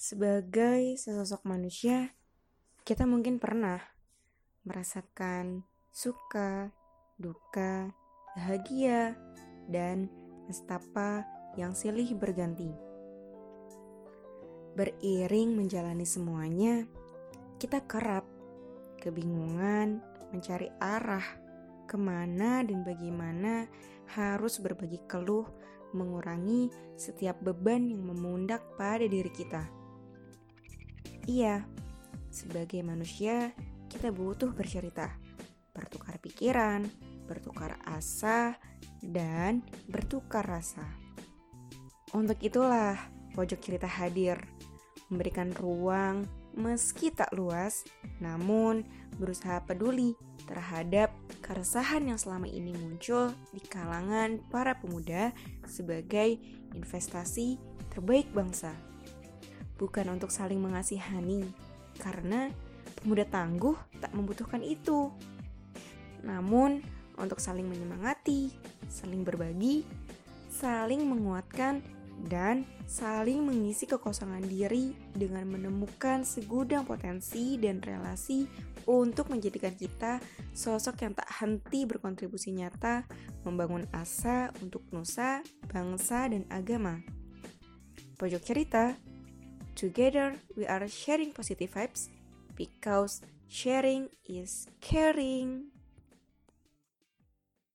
Sebagai sesosok manusia, kita mungkin pernah merasakan suka, duka, bahagia, dan nestapa yang silih berganti. Beriring menjalani semuanya, kita kerap kebingungan mencari arah ke mana dan bagaimana harus berbagi keluh mengurangi setiap beban yang memundak pada diri kita. Iya, sebagai manusia, kita butuh bercerita, bertukar pikiran, bertukar asa, dan bertukar rasa. Untuk itulah, pojok cerita hadir, memberikan ruang meski tak luas, namun berusaha peduli terhadap keresahan yang selama ini muncul di kalangan para pemuda sebagai investasi terbaik bangsa bukan untuk saling mengasihani, karena pemuda tangguh tak membutuhkan itu. Namun, untuk saling menyemangati, saling berbagi, saling menguatkan, dan saling mengisi kekosongan diri dengan menemukan segudang potensi dan relasi untuk menjadikan kita sosok yang tak henti berkontribusi nyata membangun asa untuk nusa, bangsa, dan agama. Pojok cerita Together, we are sharing positive vibes because sharing is caring.